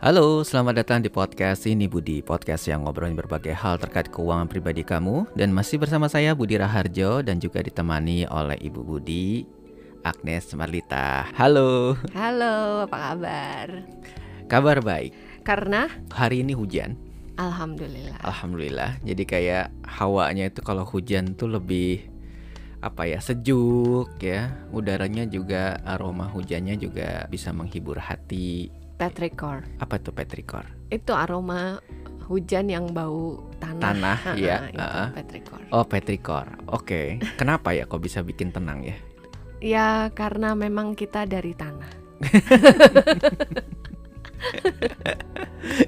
Halo, selamat datang di podcast ini Budi. Podcast yang ngobrolin berbagai hal terkait keuangan pribadi kamu. Dan masih bersama saya Budi Raharjo Dan juga ditemani oleh Ibu Budi Agnes Marlita. Halo. Halo, apa kabar? Kabar baik. Karena? Hari ini hujan. Alhamdulillah. Alhamdulillah. Jadi kayak hawanya itu kalau hujan tuh lebih apa ya sejuk ya. Udaranya juga aroma hujannya juga bisa menghibur hati petrikor apa tuh petrikor Itu aroma hujan yang bau tanah. Tanah, Ha-ha, iya, itu ha-ha. petrikor oh petrikor oke. Kenapa ya kok bisa bikin tenang ya? Ya karena memang kita dari tanah.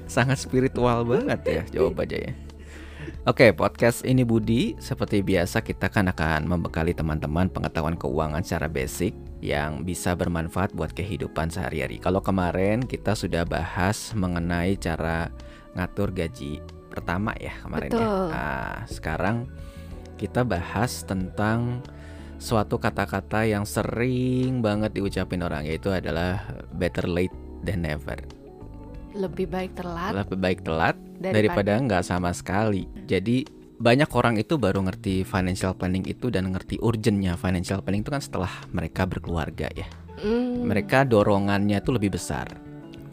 Sangat spiritual banget ya jawabannya ya. Oke, podcast ini Budi. Seperti biasa kita kan akan membekali teman-teman pengetahuan keuangan secara basic yang bisa bermanfaat buat kehidupan sehari-hari. Kalau kemarin kita sudah bahas mengenai cara ngatur gaji pertama ya kemarin ya. Nah, sekarang kita bahas tentang suatu kata-kata yang sering banget diucapin orang yaitu adalah better late than never. Lebih baik telat Lebih baik telat daripada, daripada nggak sama sekali. Jadi banyak orang itu baru ngerti financial planning itu dan ngerti urgentnya financial planning itu kan setelah mereka berkeluarga ya. Hmm, Mereka dorongannya itu lebih besar,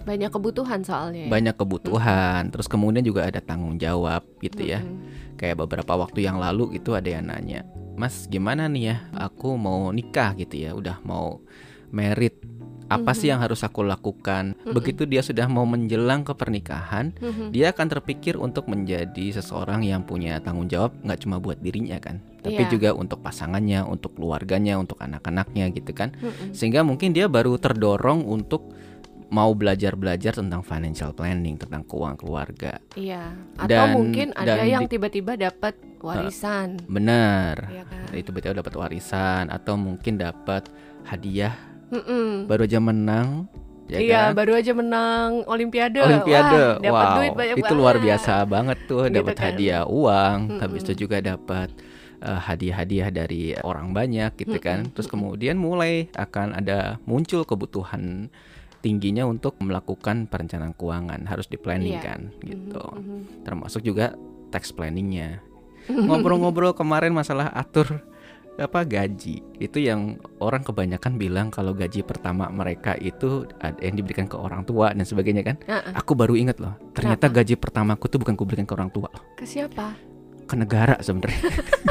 banyak kebutuhan soalnya ya. banyak kebutuhan, terus kemudian juga ada tanggung jawab gitu ya. Mm-mm. Kayak beberapa waktu yang lalu itu ada yang nanya, Mas gimana nih ya, aku mau nikah gitu ya, udah mau merit. Apa sih Mhm. yang harus aku lakukan? Mm-mm. Begitu dia sudah mau menjelang ke pernikahan, Mhm. dia akan terpikir untuk menjadi seseorang yang punya tanggung jawab nggak cuma buat dirinya kan tapi Iya. juga untuk pasangannya untuk keluarganya untuk anak-anaknya gitu kan Mm-mm. sehingga mungkin dia baru terdorong untuk mau belajar-belajar tentang financial planning tentang keuangan keluarga Iya. Atau Dan- mungkin ada dan yang tiba-tiba dapat warisan. benar Iya kan? itu betul dapat warisan atau mungkin dapat hadiah Mm-mm. baru aja menang ya iya, kan? baru aja menang Olimpiade. Olimpiade, Wah, dapat wow, duit banyak itu luar biasa banget tuh, Gitu dapat kan. hadiah uang, Mm-mm. habis itu juga dapat eh, hadiah-hadiah dari orang banyak gitu kan. Mm-mm, Terus kemudian mulai akan ada muncul kebutuhan tingginya untuk melakukan perencanaan keuangan, harus di planning Iya. kan, gitu. Mhm, mhm. Termasuk juga tax planningnya. Ngobrol-ngobrol kemarin masalah atur apa gaji itu yang orang kebanyakan bilang kalau gaji pertama mereka itu ada yang diberikan ke orang tua dan sebagainya kan Heeh. Aku baru inget loh, ternyata gaji pertamaku tuh bukan kuberikan ke orang tua loh, Ke siapa? ke negara sebenarnya.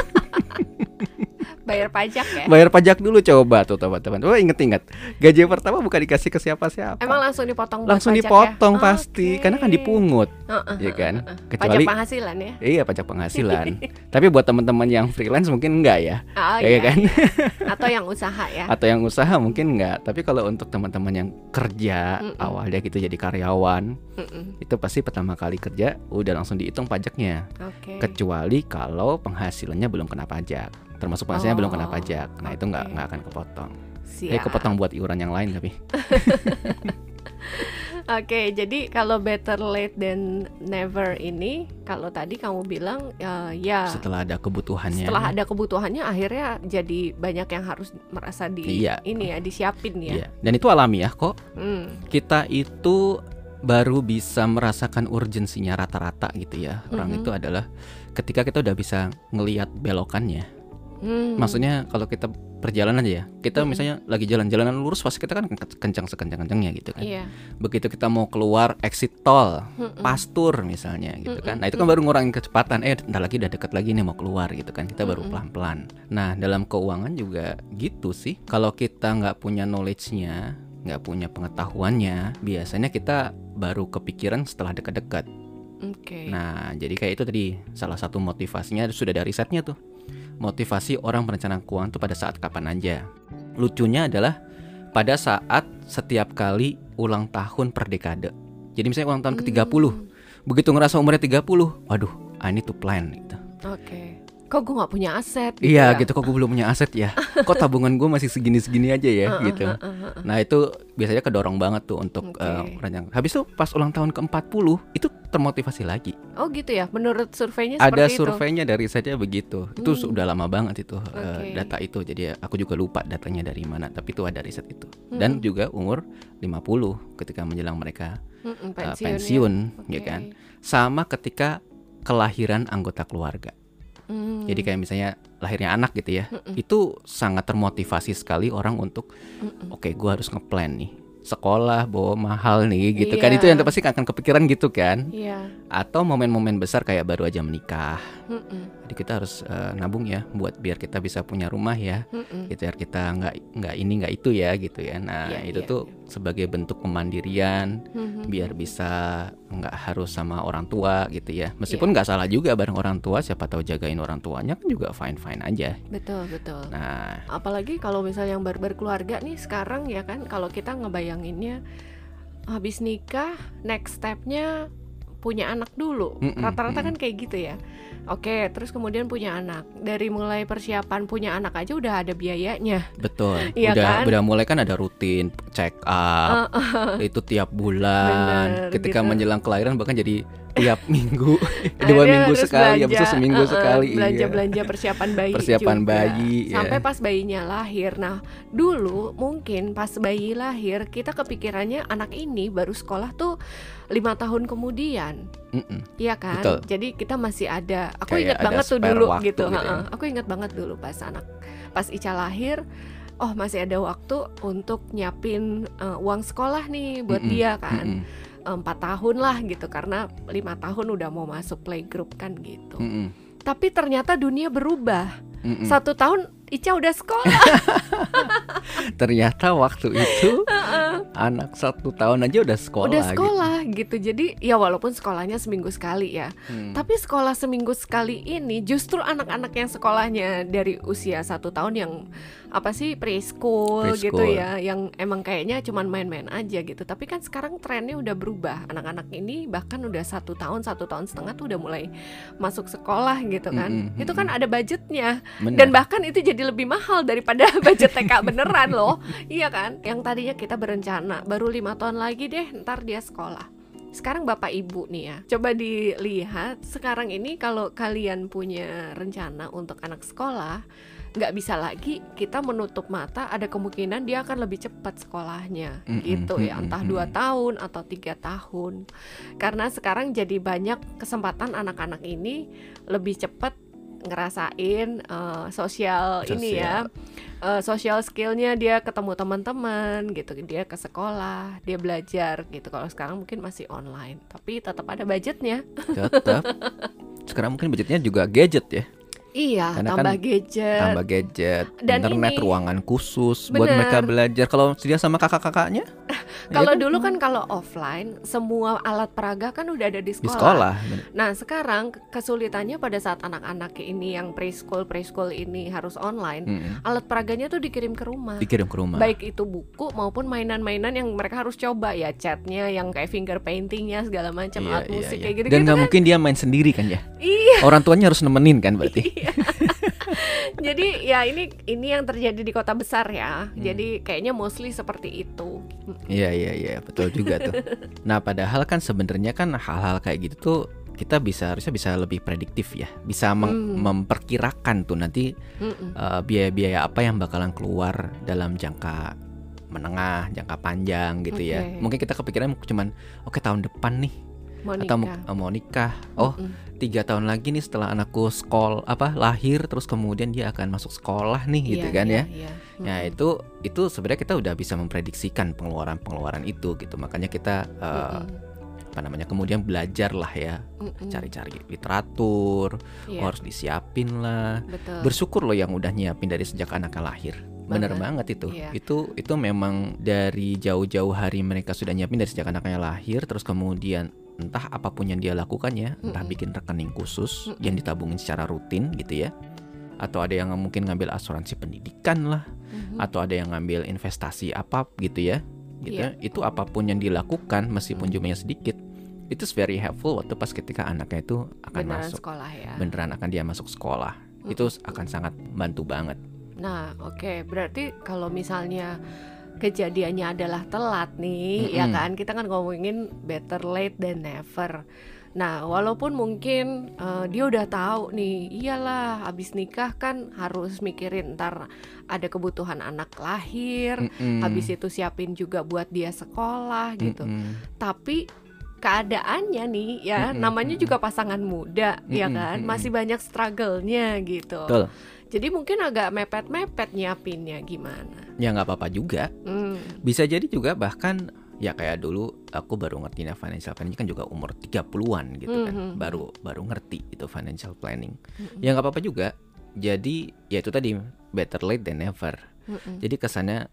Bayar pajak ya? Bayar pajak dulu coba tuh teman-teman. Oh inget-inget, gaji pertama bukan dikasih ke siapa-siapa. Emang langsung dipotong langsung pajak dipotong ya? pasti, Oke. karena kan dipungut, Heeh, ya kan? heeh. Pajak Kecuali penghasilan ya? iya pajak penghasilan. Tapi buat teman-teman yang freelance mungkin enggak ya, Oh, ya iya. kan? Atau yang usaha ya? Atau yang usaha mungkin enggak. Tapi kalau untuk teman-teman yang kerja Mm-mm. awalnya gitu jadi karyawan, Mm-mm. itu pasti pertama kali kerja udah langsung dihitung pajaknya. Oke. kecuali kalau penghasilannya belum kena pajak termasuk penghasilannya belum kena Oh, pajak nah itu nggak nggak akan kepotong Siap. eh kepotong buat iuran yang lain tapi Oke, jadi kalau better late than never ini, kalau tadi kamu bilang eh, ya setelah ada kebutuhannya setelah ada kebutuhannya akhirnya jadi banyak yang harus merasa di Iya. ini ya disiapin ya. Iya. dan itu alamiah kok Hmm. kita itu baru bisa merasakan urgensinya rata-rata gitu ya orang Mhm. itu adalah ketika kita udah bisa ngelihat belokannya Hmm. maksudnya kalau kita perjalanan aja ya kita Mhm. misalnya lagi jalan-jalanan lurus pasti kita kan kencang sekencang-kencangnya gitu kan Iya. begitu kita mau keluar exit tol Mm-mm. pastur misalnya gitu kan. Mm-mm, Nah, itu kan baru ngurangin kecepatan. Eh, bentar lagi udah deket lagi nih mau keluar gitu kan. Kita baru pelan-pelan. Nah, dalam keuangan juga gitu sih. Kalau kita nggak punya knowledge-nya, nggak punya pengetahuannya, biasanya kita baru kepikiran setelah dekat-dekat. Oke. Nah, jadi kayak itu tadi salah satu motivasinya sudah ada risetnya tuh. Motivasi orang perencanaan keuangan tuh pada saat kapan aja. Lucunya adalah pada saat setiap kali ulang tahun per dekade. Jadi misalnya ulang tahun ke-30, Hmm. begitu ngerasa umurnya 30, waduh, I need to plan gitu. Oke. Kok gue nggak punya aset? Iya ya? gitu kok gue belum punya aset ya. Kok tabungan gue masih segini-segini aja ya gitu. Nah itu biasanya kedorong banget tuh untuk Oke. eh, merancang. Habis itu pas ulang tahun ke-40 itu termotivasi lagi. Oh gitu ya. Menurut surveinya Ada seperti itu. surveinya dari saya begitu. Itu Hmm. sudah lama banget itu eh, Oke. data itu. Jadi aku juga lupa datanya dari mana, tapi itu ada riset itu. Dan Hmm. juga umur 50 ketika menjelang mereka Mm-mm, uh, pensiun, ya. pensiun, ya kan? Sama ketika kelahiran anggota keluarga. Hmm. Jadi kayak misalnya lahirnya anak gitu ya, Mm-mm. itu sangat termotivasi sekali orang untuk, oke, gua harus ngeplan nih, sekolah bawa mahal nih, gitu kan? Iya. Itu yang pasti akan kepikiran gitu kan? Iya. Atau momen-momen besar kayak baru aja menikah, Mm-mm. Jadi kita harus eh, nabung ya, buat biar kita bisa punya rumah ya, Mm-mm. gitu ya kita nggak nggak ini nggak itu ya, gitu ya. Nah Iya, itu iya, tuh sebagai bentuk kemandirian, Mhm. biar bisa nggak harus sama orang tua gitu ya. Iya. Meskipun nggak salah juga bareng orang tua, siapa tahu jagain orang tuanya kan juga fine fine aja. Betul betul. Nah, Apalagi kalau misalnya yang baru berkeluarga nih sekarang ya kan, kalau kita ngebayanginnya habis nikah, next stepnya punya anak dulu. Mm-mm, Rata-rata mm-mm. kan kayak gitu ya. Oke, terus kemudian punya anak. Dari mulai persiapan punya anak aja udah ada biayanya. betul. Iya udah kan? udah mulai kan ada rutin check up, itu tiap bulan. Bener, Ketika gitu. menjelang kelahiran bahkan jadi tiap minggu, dua minggu sekali, itu belanja, seminggu uh-uh, sekali. iya. Belanja-belanja persiapan bayi Persiapan juga. bayi, ya. Sampai pas bayinya lahir. Nah, dulu mungkin pas bayi lahir kita kepikirannya anak ini baru sekolah tuh lima tahun kemudian. Mm-mm. Iya kan? Betul. Jadi kita masih ada. Aku Kayak ingat banget tuh dulu gitu. gitu ya. Aku ingat banget dulu pas anak pas Ica lahir. Oh masih ada waktu untuk nyiapin eh, uang sekolah nih buat Mm-mm, dia kan mm-mm, empat tahun lah gitu karena lima tahun udah mau masuk playgroup kan gitu. mm-mm, Tapi ternyata dunia berubah. mm-mm. Satu tahun Ica udah sekolah. Ternyata waktu itu anak satu tahun aja udah sekolah. udah gitu. sekolah gitu. Jadi ya walaupun sekolahnya seminggu sekali ya. Hmm. Tapi sekolah seminggu sekali ini justru anak-anak yang sekolahnya dari usia satu tahun yang apa sih preschool, gitu Preschool. ya, yang emang kayaknya cuman main-main aja gitu. Tapi kan sekarang trennya udah berubah. Anak-anak ini bahkan udah satu tahun, satu tahun setengah tuh udah mulai masuk sekolah gitu kan. Mm-mm, Itu kan ada budgetnya Bener. dan bahkan itu jadi lebih mahal daripada budget TK beneran loh. Iya kan? Yang tadinya kita berencana baru lima tahun lagi deh, ntar dia sekolah. Sekarang bapak ibu nih ya, coba dilihat sekarang ini kalau kalian punya rencana untuk anak sekolah, nggak bisa lagi kita menutup mata ada kemungkinan dia akan lebih cepat sekolahnya Mm-mm, gitu ya. entah dua tahun atau tiga tahun. Karena sekarang jadi banyak kesempatan anak-anak ini lebih cepat ngerasain eh, sosial ini ya eh, social skillnya dia ketemu teman-teman gitu dia ke sekolah dia belajar gitu kalau sekarang mungkin masih online tapi tetap ada budgetnya tetap. Sekarang mungkin budgetnya juga gadget ya. iya Karena tambah kan gadget Tambah gadget, Dan internet, ini- ruangan khusus buat Bener. mereka belajar. Kalau dia sama kakak-kakaknya kalau ya dulu kan kalau offline semua alat peraga kan udah ada di di sekolah, sekolah. bener. Nah, sekarang kesulitannya pada saat anak-anak ini yang preschool preschool ini harus online, Mm-mm. alat peraganya tuh dikirim ke rumah. Dikirim ke rumah. Baik itu buku maupun mainan-mainan yang mereka harus coba ya, chatnya yang kayak finger paintingnya segala macam, Iya, alat iya, musik iya. kayak gitu Dan gitu nggak kan. mungkin dia main sendiri kan ya. Iya. Orang tuanya harus nemenin kan berarti. Jadi ya ini ini yang terjadi di kota besar ya. Hmm. Jadi kayaknya mostly seperti itu. Iya iya iya betul juga tuh. Nah padahal kan sebenarnya kan hal-hal kayak gitu tuh kita bisa harusnya bisa lebih prediktif ya, bisa meng- Hmm. memperkirakan tuh nanti Mm-mm. eh, biaya-biaya apa yang bakalan keluar dalam jangka menengah, jangka panjang gitu ya. Oke. Mungkin kita kepikiran cuman oke tahun depan nih Mau atau mau, nikah. mau nikah. Oh Mm-mm. Tiga tahun lagi nih setelah anakku sekol apa lahir terus kemudian dia akan masuk sekolah nih gitu Iya, kan iya, ya. iya. Ya Mm-mm. itu itu sebenarnya kita udah bisa memprediksikan pengeluaran-pengeluaran itu gitu. Makanya kita eh, Mm-mm. apa namanya kemudian belajar lah ya, cari-cari literatur, Iya, oh, harus disiapin lah. betul. Bersyukur loh yang udah nyiapin dari sejak anaknya lahir. Bener banget itu. Iya. Itu itu memang dari jauh-jauh hari mereka sudah nyiapin dari sejak anaknya lahir terus kemudian entah apa pun yang dia lakukan ya, entah Mm-mm. bikin rekening khusus Mm-mm. yang ditabungin secara rutin gitu ya. Atau ada yang mungkin ngambil asuransi pendidikan lah Mhm. atau ada yang ngambil investasi apa gitu ya gitu Iya. ya. itu apa pun yang dilakukan meskipun Hmm. jumlahnya sedikit itu very helpful waktu pas ketika anaknya itu akan beneran masuk sekolah ya. beneran akan dia masuk sekolah itu akan sangat bantu banget Nah, oke, berarti kalau misalnya kejadiannya adalah telat nih, ya Mm-mm. kan? Kita kan ngomongin better late than never. Nah, walaupun mungkin eh, dia udah tahu nih, iyalah habis nikah kan harus mikirin ntar ada kebutuhan anak lahir, Mm-mm. habis itu siapin juga buat dia sekolah gitu. Mm-mm. Tapi keadaannya nih ya, Mm-mm, namanya mm-mm. juga pasangan muda, ya Mm-mm, kan, mm-mm. masih banyak struggle-nya gitu. Betul. Jadi mungkin agak mepet-mepet nyiapinnya gimana? Ya nggak apa-apa juga. Hmm, Bisa jadi juga bahkan ya kayak dulu aku baru ngerti nih financial planning kan juga umur 30-an gitu kan. Mhm. Baru baru ngerti itu financial planning. Mm-mm. Ya nggak apa-apa juga. Jadi ya itu tadi better late than never. mm-mm. Jadi kesannya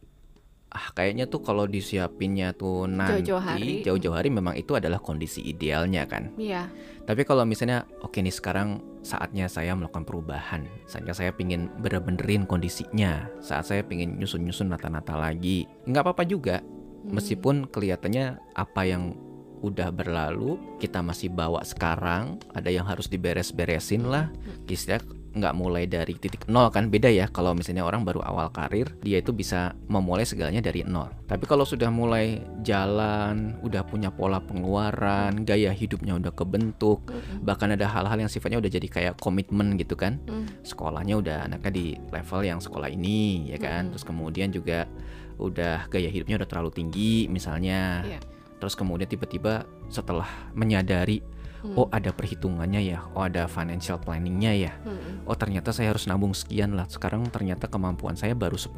ah kayaknya tuh kalau disiapinnya tuh nanti Jauh-jauh hari. jauh-jauh hari memang itu adalah kondisi idealnya kan. Iya, Tapi kalau misalnya oke nih sekarang saatnya saya melakukan perubahan, saatnya saya pingin bener-benerin kondisinya, saat saya pingin nyusun-nyusun nata-nata lagi, nggak apa-apa juga. Hmm. Meskipun kelihatannya apa yang udah berlalu kita masih bawa sekarang, ada yang harus diberes-beresin lah. Istilah nggak mulai dari titik nol kan beda ya. Kalau misalnya orang baru awal karir, dia itu bisa memulai segalanya dari nol. Tapi kalau sudah mulai jalan, udah punya pola pengeluaran, gaya hidupnya udah kebentuk, Mm-mm. bahkan ada hal-hal yang sifatnya udah jadi kayak komitmen gitu kan Mm. sekolahnya udah anaknya di level yang sekolah ini ya kan terus kemudian juga udah gaya hidupnya udah terlalu tinggi misalnya Iya. terus kemudian tiba-tiba setelah menyadari Hmm. oh ada perhitungannya ya oh ada financial planningnya ya Mm-mm. oh ternyata saya harus nabung sekian lah sekarang ternyata kemampuan saya baru 10%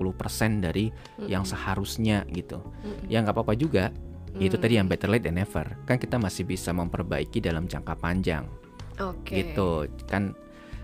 dari yang Mm-mm. seharusnya gitu Mm-mm. ya nggak apa-apa juga itu Hmm. tadi yang better late than never kan kita masih bisa memperbaiki dalam jangka panjang Oke. gitu kan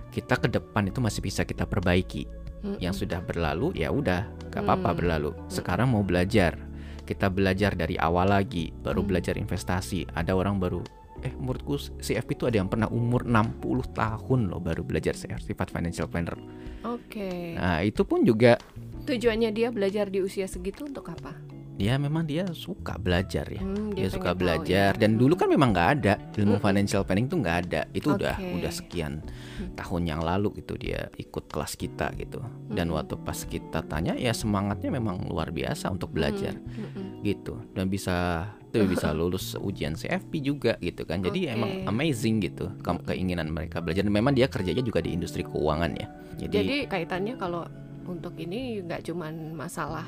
kita ke depan itu masih bisa kita perbaiki Mm-mm. yang sudah berlalu ya udah gak apa-apa Hmm. berlalu sekarang mau belajar kita belajar dari awal lagi baru Hmm. belajar investasi ada orang baru eh menurutku CFP itu ada yang pernah umur 60 tahun loh baru belajar sifat financial planner Oke. nah itu pun juga Tujuannya dia belajar di usia segitu untuk apa? ya memang dia suka belajar ya Hmm, dia, suka pengen tahu belajar ya. dan dulu Hmm. kan memang nggak ada ilmu Mm-mm. financial planning tuh nggak ada itu udah Oke. udah sekian Hmm. tahun yang lalu gitu dia ikut kelas kita gitu dan waktu pas kita tanya ya semangatnya memang luar biasa untuk belajar Hmm, mm-mm. gitu dan bisa tuh bisa lulus ujian CFP juga gitu kan jadi Oke. emang amazing gitu ke- keinginan mereka belajar dan memang dia kerjanya juga di industri keuangan ya jadi, Jadi kaitannya kalau untuk ini nggak cuman masalah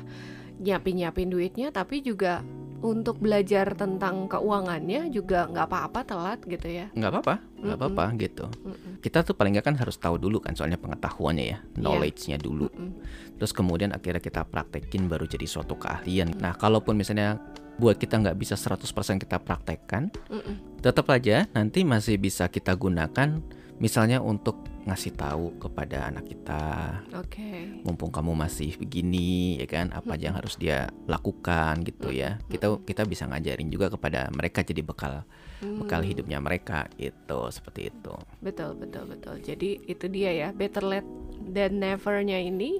nyiapin-nyiapin duitnya, tapi juga untuk belajar tentang keuangannya juga nggak apa-apa telat gitu ya. nggak apa-apa nggak Mm-mm. apa-apa gitu Mm-mm. kita tuh paling nggak kan harus tahu dulu kan soalnya pengetahuannya ya knowledge-nya dulu Mm-mm. terus kemudian akhirnya kita praktekin baru jadi suatu keahlian nah kalaupun misalnya buat kita nggak bisa 100% kita praktekkan Mm-mm. tetap aja nanti masih bisa kita gunakan misalnya untuk ngasih tahu kepada anak kita Oke. mumpung kamu masih begini ya kan apa aja yang harus dia lakukan gitu ya kita kita bisa ngajarin juga kepada mereka jadi bekal bekal Hmm. hidupnya mereka itu seperti itu Betul, betul, betul. Jadi itu dia ya, better late than never-nya ini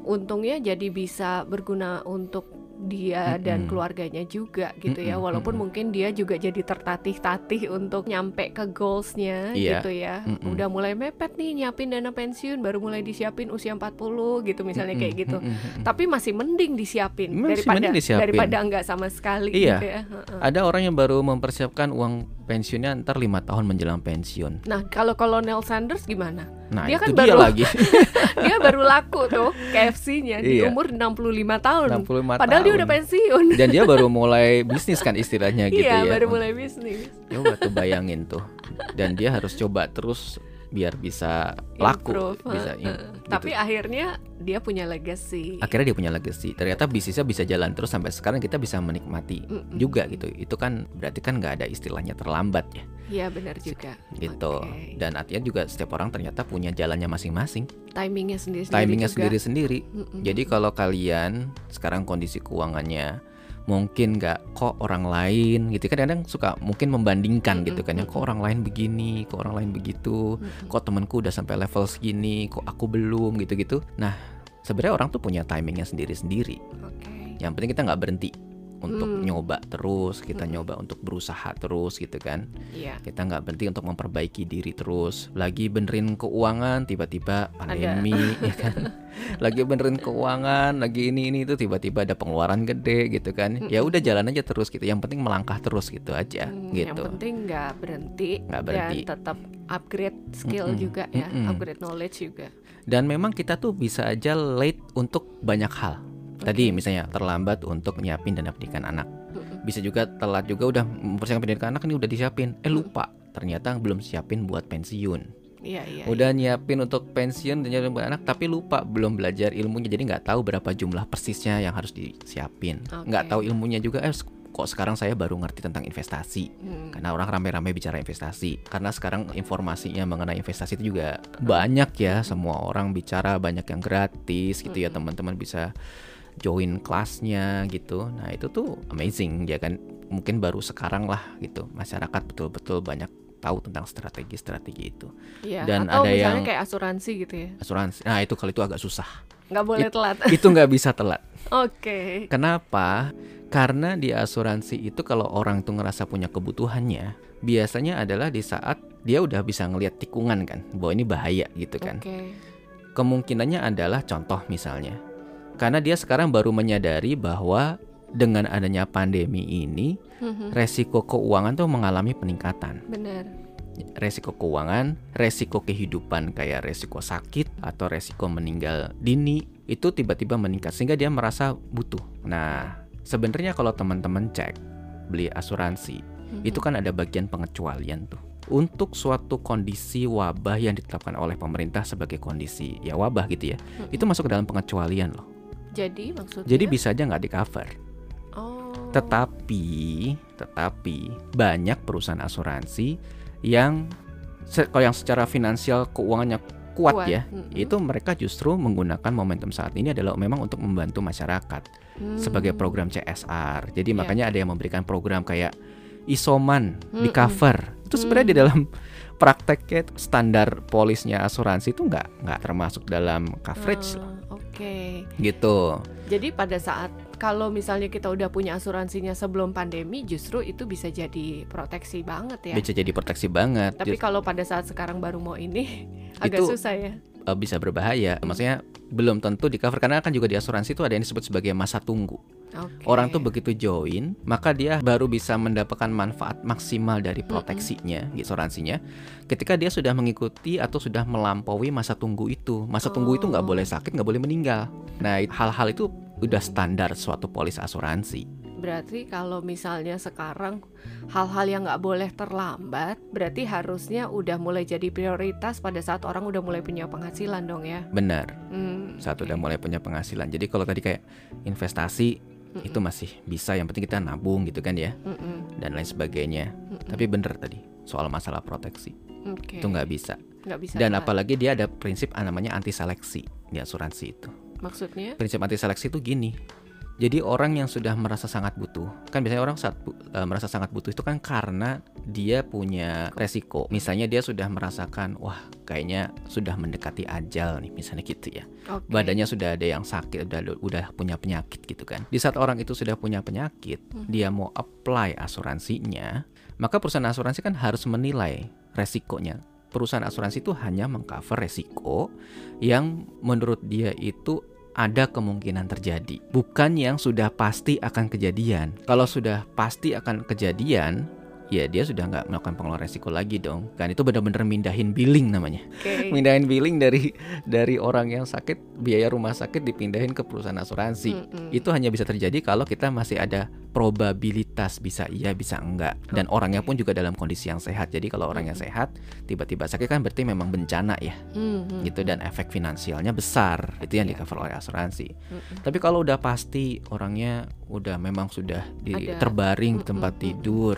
untungnya jadi bisa berguna untuk dia dan Mm-mm. keluarganya juga gitu ya. Mm-mm, Walaupun mm-mm. mungkin dia juga jadi tertatih-tatih untuk nyampe ke goalsnya Iya, gitu ya. mm-mm. Udah mulai mepet nih nyiapin dana pensiun, baru mulai disiapin usia 40 gitu misalnya kayak Mm-mm, gitu. mm-mm, mm-mm. Tapi masih mending disiapin Masih daripada mending disiapin. daripada enggak sama sekali Iya. gitu ya. Ada orang yang baru mempersiapkan uang pensiunnya ntar lima tahun menjelang pensiun Nah, kalau Kolonel Sanders gimana? nah Dia kan dia baru- lagi dia baru laku tuh KFC-nya di Iya. umur 65 tahun. 65 Padahal dia tahun. udah pensiun. dan dia baru mulai bisnis kan istilahnya gitu iya, ya baru mulai bisnis. coba tuh bayangin tuh dan dia harus coba terus biar bisa laku Improve, bisa im- gitu. Tapi akhirnya dia punya legacy. akhirnya dia punya legacy ternyata bisnisnya bisa jalan terus sampai sekarang kita bisa menikmati Mm-mm. juga gitu itu kan berarti kan nggak ada istilahnya terlambat ya Iya, benar juga. gitu Oke. dan artinya juga setiap orang ternyata punya jalannya masing-masing timingnya sendiri-sendiri timingnya sendiri-sendiri Mm-mm. jadi kalau kalian sekarang kondisi keuangannya mungkin nggak kok orang lain gitu kan kadang suka mungkin membandingkan Mm-mm, gitu kan ya kok orang lain begini kok orang lain begitu Mm-mm. kok temenku udah sampai level segini kok aku belum gitu-gitu nah sebenarnya orang tuh punya timingnya sendiri-sendiri Oke. yang penting kita nggak berhenti untuk Hmm. nyoba terus kita Mm-mm. nyoba untuk berusaha terus gitu kan Iya. kita nggak berhenti untuk memperbaiki diri terus lagi benerin keuangan tiba-tiba pandemi ya kan lagi benerin keuangan, lagi ini ini itu tiba-tiba ada pengeluaran gede gitu kan. Ya udah jalan aja terus gitu. Yang penting melangkah terus gitu aja Hmm, gitu. Yang penting nggak berhenti, Nggak berhenti. dan tetap upgrade skill Mm-mm, juga ya, mm-mm. upgrade knowledge juga. Dan memang kita tuh bisa aja late untuk banyak hal. Tadi misalnya terlambat untuk nyiapin dana pendidikan anak. Bisa juga telat juga udah mempersiapkan pendidikan anak ini udah disiapin. Eh lupa, ternyata belum siapin buat pensiun. Iya iya. Udah nyiapin untuk pensiun dan nyiapin buat anak tapi lupa belum belajar ilmunya jadi nggak tahu berapa jumlah persisnya yang harus disiapin. Nggak Oke. tahu ilmunya juga eh kok sekarang saya baru ngerti tentang investasi. Hmm. Karena orang rame-rame bicara investasi. Karena sekarang informasinya mengenai investasi itu juga banyak ya. Semua orang bicara banyak yang gratis gitu ya. Teman-teman bisa join kelasnya gitu. Nah itu tuh amazing ya kan. Mungkin baru sekarang lah gitu. Masyarakat betul-betul banyak tahu tentang strategi-strategi itu. Iya. Dan Atau ada misalnya yang- kayak asuransi gitu ya, Asuransi. Nah itu kalau itu agak susah. nggak boleh telat. itu nggak bisa telat. Oke. Kenapa? Karena di asuransi itu kalau orang tuh ngerasa punya kebutuhannya, biasanya adalah di saat dia udah bisa ngelihat tikungan kan, bahwa ini bahaya gitu kan. Oke. Kemungkinannya adalah contoh misalnya, karena dia sekarang baru menyadari bahwa dengan adanya pandemi ini, Mhm. resiko keuangan tuh mengalami peningkatan. Benar. Resiko keuangan, resiko kehidupan kayak resiko sakit atau resiko meninggal dini itu tiba-tiba meningkat sehingga dia merasa butuh. Nah, sebenarnya kalau teman-teman cek beli asuransi, Mhm. itu kan ada bagian pengecualian tuh. Untuk suatu kondisi wabah yang ditetapkan oleh pemerintah sebagai kondisi ya wabah gitu ya, Mhm. itu masuk ke dalam pengecualian loh. Jadi maksudnya? Jadi bisa aja nggak di cover. Oh. Tetapi, tetapi banyak perusahaan asuransi yang kalau yang secara finansial keuangannya kuat, Kuat, ya, mm-mm. itu mereka justru menggunakan momentum saat ini adalah memang untuk membantu masyarakat Hmm. sebagai program CSR. Jadi Iya. makanya ada yang memberikan program kayak isoman di Mm-mm. cover. Itu sebenarnya di dalam prakteknya standar polisnya asuransi itu nggak nggak termasuk dalam coverage Ah, Oke. gitu. Jadi pada saat kalau misalnya kita udah punya asuransinya sebelum pandemi, justru itu bisa jadi proteksi banget ya. Bisa jadi proteksi banget. Tapi Just- kalau pada saat sekarang baru mau ini, agak Itu- susah ya. uh, bisa berbahaya. Maksudnya belum tentu di cover karena kan juga di asuransi itu ada yang disebut sebagai masa tunggu. Oke. Orang tuh begitu join, maka dia baru bisa mendapatkan manfaat maksimal dari proteksinya, di asuransinya. Ketika dia sudah mengikuti atau sudah melampaui masa tunggu itu, masa tunggu itu nggak Oh. boleh sakit, nggak boleh meninggal. Nah, hal-hal itu udah standar suatu polis asuransi. Berarti kalau misalnya sekarang hal-hal yang nggak boleh terlambat, berarti harusnya udah mulai jadi prioritas pada saat orang udah mulai punya penghasilan dong ya. Benar, Hmm, saat oke. udah mulai punya penghasilan. Jadi kalau tadi kayak investasi Mm-mm. itu masih bisa, yang penting kita nabung gitu kan ya, Mm-mm, dan lain sebagainya. mm-mm. Tapi bener tadi soal masalah proteksi Oke. itu nggak bisa. Nggak bisa. Dan telat. apalagi dia ada prinsip ah, namanya anti seleksi di asuransi itu. Maksudnya? Prinsip anti seleksi itu gini. Jadi orang yang sudah merasa sangat butuh, kan biasanya orang saat bu- eh, merasa sangat butuh itu kan karena dia punya resiko. Misalnya dia sudah merasakan, wah kayaknya sudah mendekati ajal nih, misalnya gitu ya. Oke. Badannya sudah ada yang sakit, udah udah punya penyakit gitu kan. Di saat orang itu sudah punya penyakit, Hmm. dia mau apply asuransinya, maka perusahaan asuransi kan harus menilai resikonya. Perusahaan asuransi itu hanya mengcover resiko yang menurut dia itu ada kemungkinan terjadi, bukan yang sudah pasti akan kejadian. Kalau sudah pasti akan kejadian, ya dia sudah nggak melakukan pengelolaan resiko lagi dong. Kan itu benar-benar mindahin billing namanya Oke. mindahin billing dari dari orang yang sakit biaya rumah sakit dipindahin ke perusahaan asuransi Mm-mm. itu hanya bisa terjadi kalau kita masih ada probabilitas bisa iya bisa enggak dan Oke. orangnya pun juga dalam kondisi yang sehat jadi kalau orang yang Mm-mm. sehat tiba-tiba sakit kan berarti memang bencana ya Mhm. gitu dan efek finansialnya besar itu yang di Iya. cover oleh asuransi Mm-mm. tapi kalau udah pasti orangnya udah memang sudah di Ada. terbaring di tempat tidur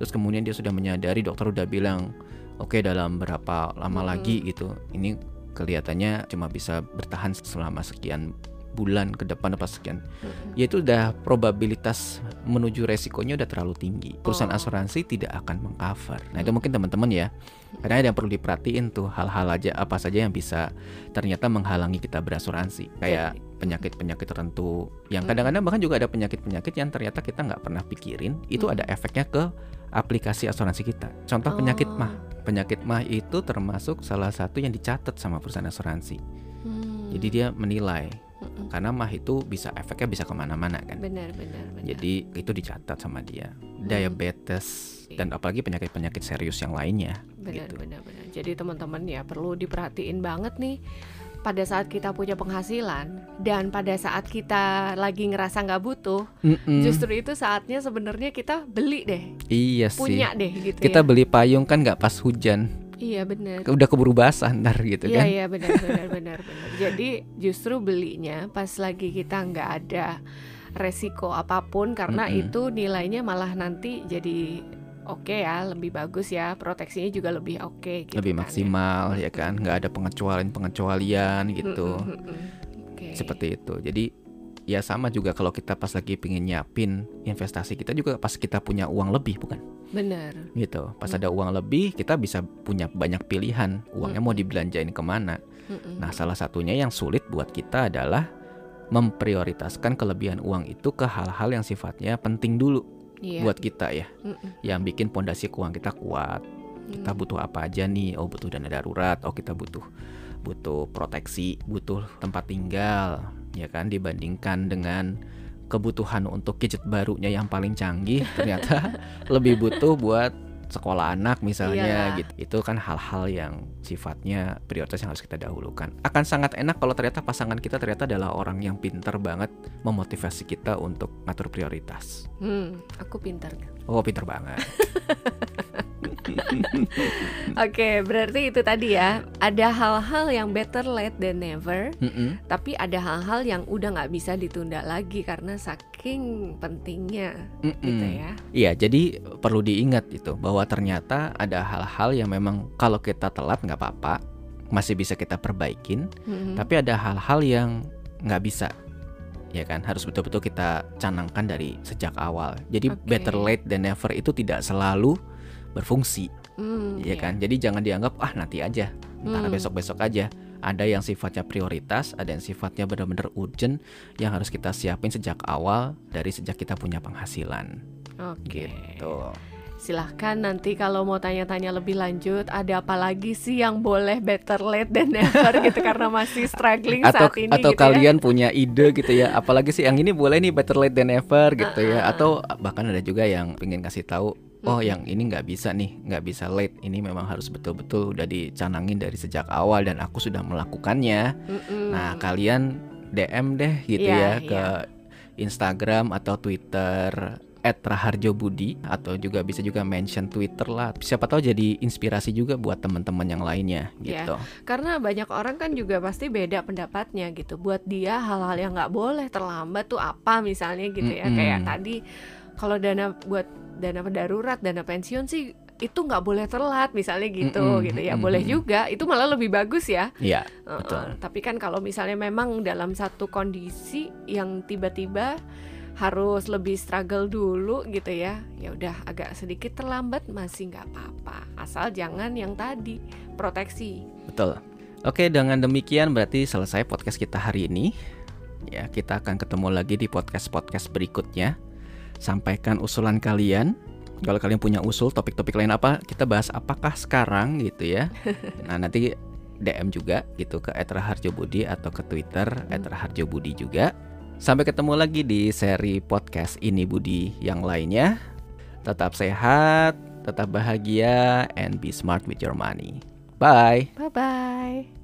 terus kemudian dia sudah menyadari dokter udah bilang oke dalam berapa lama Mm-mm. lagi gitu ini kelihatannya cuma bisa bertahan selama sekian bulan ke depan apa sekian Mm-mm. ya itu udah probabilitas menuju resikonya udah terlalu tinggi perusahaan Oh. asuransi tidak akan mengcover nah itu mungkin teman-teman ya karena ada yang perlu diperhatiin tuh hal-hal aja apa saja yang bisa ternyata menghalangi kita berasuransi kayak Jadi- penyakit-penyakit tertentu yang Hmm. kadang-kadang bahkan juga ada penyakit-penyakit yang ternyata kita nggak pernah pikirin itu Hmm. ada efeknya ke aplikasi asuransi kita contoh penyakit Oh. mah penyakit mah itu termasuk salah satu yang dicatat sama perusahaan asuransi Hmm. Jadi dia menilai Karena mah itu bisa efeknya bisa ke mana-mana kan. benar benar benar Jadi itu dicatat sama dia. Hmm. Diabetes dan apalagi penyakit-penyakit serius yang lainnya. benar gitu. benar benar jadi teman-teman ya perlu diperhatiin banget nih pada saat kita punya penghasilan dan pada saat kita lagi ngerasa nggak butuh Mm-mm. justru itu saatnya sebenarnya kita beli deh iya sih. punya deh gitu Kita ya beli payung kan nggak pas hujan, iya benar udah keburu basah ntar gitu Iya kan. iya benar benar benar benar. Jadi justru belinya pas lagi kita nggak ada resiko apa pun karena Mm-mm. itu nilainya malah nanti jadi oke ya lebih bagus ya proteksinya juga lebih oke. gitu Lebih kan ya. maksimal ya kan, nggak ada pengecualian-pengecualian gitu. Mm-mm, mm-mm. Oke. Seperti itu. Jadi ya sama juga kalau kita pas lagi pengen nyiapin investasi kita juga pas kita punya uang lebih bukan? Benar. Gitu. Pas Hmm. ada uang lebih kita bisa punya banyak pilihan uangnya mau Mm-mm. dibelanjain ke mana. Mm-mm. Nah, salah satunya yang sulit buat kita adalah memprioritaskan kelebihan uang itu ke hal-hal yang sifatnya penting dulu Iya. buat kita ya, Mm-mm. yang bikin pondasi keuangan kita kuat. Kita Mm. butuh apa aja nih? Oh, butuh dana darurat. Oh, kita butuh butuh proteksi, butuh tempat tinggal, ya kan dibandingkan dengan kebutuhan untuk gadget barunya yang paling canggih ternyata lebih butuh buat sekolah anak misalnya Iyalah. gitu. Itu kan hal-hal yang sifatnya prioritas yang harus kita dahulukan. Akan sangat enak kalau ternyata pasangan kita ternyata adalah orang yang pinter banget memotivasi kita untuk ngatur prioritas. Hmm, aku pintar. Oh, pinter banget. Oke, berarti itu tadi ya. Ada hal-hal yang better late than never. Mm-mm. Tapi ada hal-hal yang udah nggak bisa ditunda lagi karena saking pentingnya, gitu Mm-mm. ya. Iya, jadi perlu diingat itu bahwa ternyata ada hal-hal yang memang kalau kita telat nggak apa-apa, masih bisa kita perbaikin. Mhm. Tapi ada hal-hal yang nggak bisa, ya kan? Harus betul-betul kita canangkan dari sejak awal. Jadi Oke. better late than never itu tidak selalu berfungsi, Hmm, ya iya. kan? Jadi jangan dianggap ah nanti aja, ntar Hmm. besok-besok aja. Ada yang sifatnya prioritas, ada yang sifatnya benar-benar urgent yang harus kita siapin sejak awal dari sejak kita punya penghasilan. Oke. Gitu. Silahkan nanti kalau mau tanya-tanya lebih lanjut, ada apa lagi sih yang boleh better late than never gitu karena masih struggling atau saat ini atau gitu ya. kalian punya ide gitu ya apalagi sih yang ini boleh nih better late than never gitu ya Ah, ah, atau bahkan ada juga yang pengen kasih tahu oh yang ini nggak bisa nih nggak bisa late ini memang harus betul-betul udah dicanangin dari sejak awal dan aku sudah melakukannya Mm-mm. nah kalian DM deh gitu Iya, ya iya. ke Instagram atau Twitter @raharjobudi atau juga bisa juga mention Twitter lah siapa tahu jadi inspirasi juga buat teman-teman yang lainnya Iya. gitu Karena banyak orang kan juga pasti beda pendapatnya gitu. Buat dia hal-hal yang nggak boleh terlambat tuh apa misalnya gitu ya. Mm-mm. Kayak tadi kalau dana buat dana darurat, dana pensiun sih itu nggak boleh telat misalnya gitu Mm-mm, gitu ya. mm-mm, Boleh mm-mm. juga. Itu malah lebih bagus ya. Iya Uh-uh. Betul. Tapi kan kalau misalnya memang dalam satu kondisi yang tiba-tiba harus lebih struggle dulu gitu ya ya udah agak sedikit terlambat masih nggak apa-apa asal jangan yang tadi proteksi Betul. Oke, dengan demikian berarti selesai podcast kita hari ini. Ya, kita akan ketemu lagi di podcast-podcast berikutnya. Sampaikan usulan kalian. Kalau kalian punya usul topik-topik lain apa, kita bahas apakah sekarang gitu ya. Nah, nanti DM juga gitu ke @raharjobudi atau ke Twitter @raharjobudi juga. Sampai ketemu lagi di seri podcast ini Budi yang lainnya. Tetap sehat, tetap bahagia, and be smart with your money. Bye. bye bye